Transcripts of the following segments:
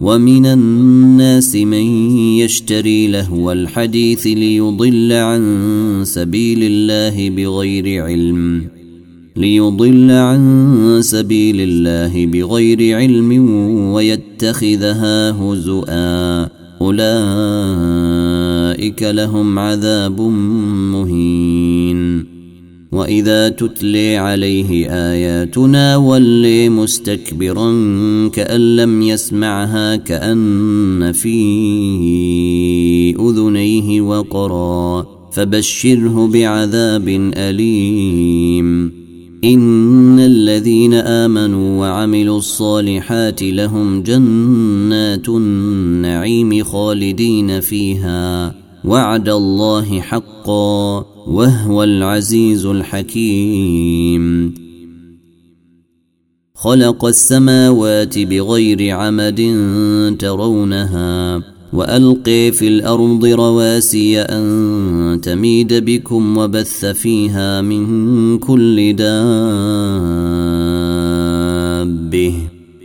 ومن الناس من يشتري لهو الحديث ليضل عن سبيل الله بغير علم ليضل عن سبيل الله بغير علم ويتخذها هزؤا. أولئك لهم عذاب مهين. واذا تتلي عليه اياتنا ولي مستكبرا كان لم يسمعها كان في اذنيه وقرا فبشره بعذاب اليم ان الذين امنوا وعملوا الصالحات لهم جنات النعيم خالدين فيها وعد الله حقا وهو العزيز الحكيم. خلق السماوات بغير عمد ترونها وألقي في الأرض رواسي أن تميد بكم وبث فيها من كل دابة.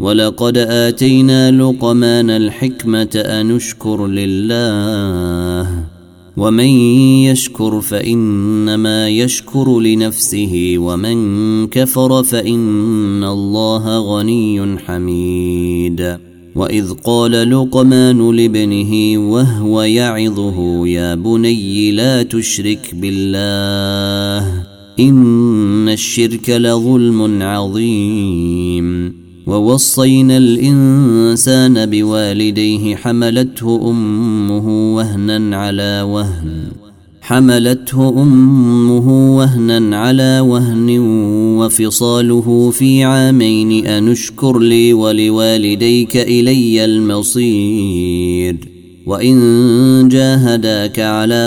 ولقد آتينا لقمان الحكمة أن اشكر لله ومن يشكر فإنما يشكر لنفسه ومن كفر فإن الله غني حميد. وإذ قال لقمان لابنه وهو يعظه يا بني لا تشرك بالله إن الشرك لظلم عظيم. ووصينا الإنسان بوالديه حملته أمه وهنا على وهن حملته أمه وهنا على وهن وفصاله في عامين أنشكر لي ولوالديك إلي المصير وإن جاهداك على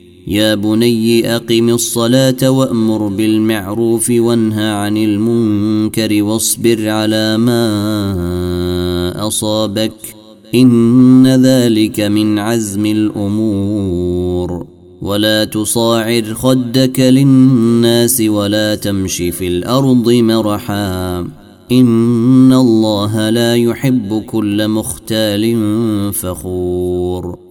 يا بني أقم الصلاة وأمر بالمعروف وانهى عن المنكر واصبر على ما أصابك إن ذلك من عزم الأمور. ولا تصاعر خدك للناس ولا تمش في الأرض مرحا إن الله لا يحب كل مختال فخور.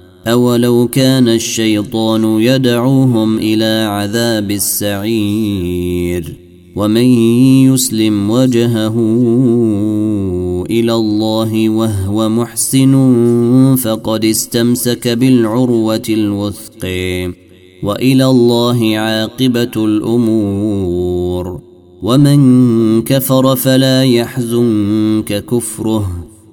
اولو كان الشيطان يدعوهم إلى عذاب السعير ومن يسلم وجهه إلى الله وهو محسن فقد استمسك بالعروه الوثق والى الله عاقبه الأمور ومن كفر فلا يحزنك كفره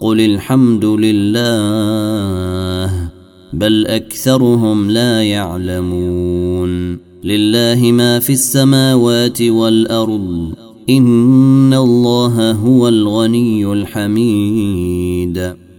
قل الحمد لله بل اكثرهم لا يعلمون لله ما في السماوات والارض ان الله هو الغني الحميد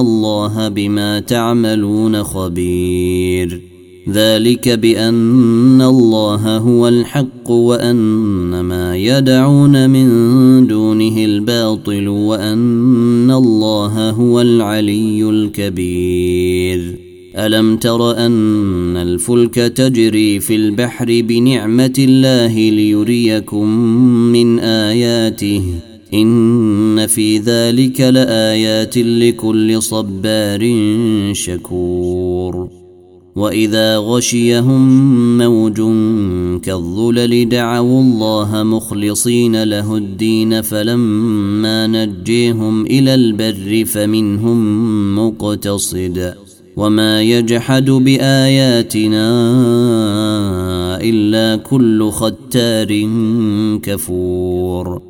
الله بما تعملون خبير. ذلك بأن الله هو الحق وأن ما يدعون من دونه الباطل وأن الله هو العلي الكبير. ألم تر أن الفلك تجري في البحر بنعمة الله ليريكم من آياته؟ إن في ذلك لآيات لكل صبار شكور. وإذا غشيهم موج كالظلل دعوا الله مخلصين له الدين فلما نجيهم إلى البر فمنهم مقتصد. وما يجحد بآياتنا إلا كل ختار كفور.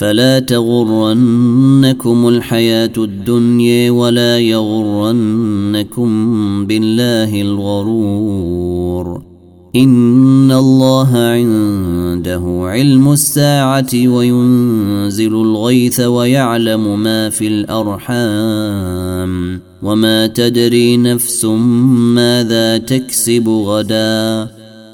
فلا تغرنكم الحياة الدنيا ولا يغرنكم بالله الغرور. إن الله عنده علم الساعة وينزل الغيث ويعلم ما في الأرحام. وما تدري نفس ماذا تكسب غدا.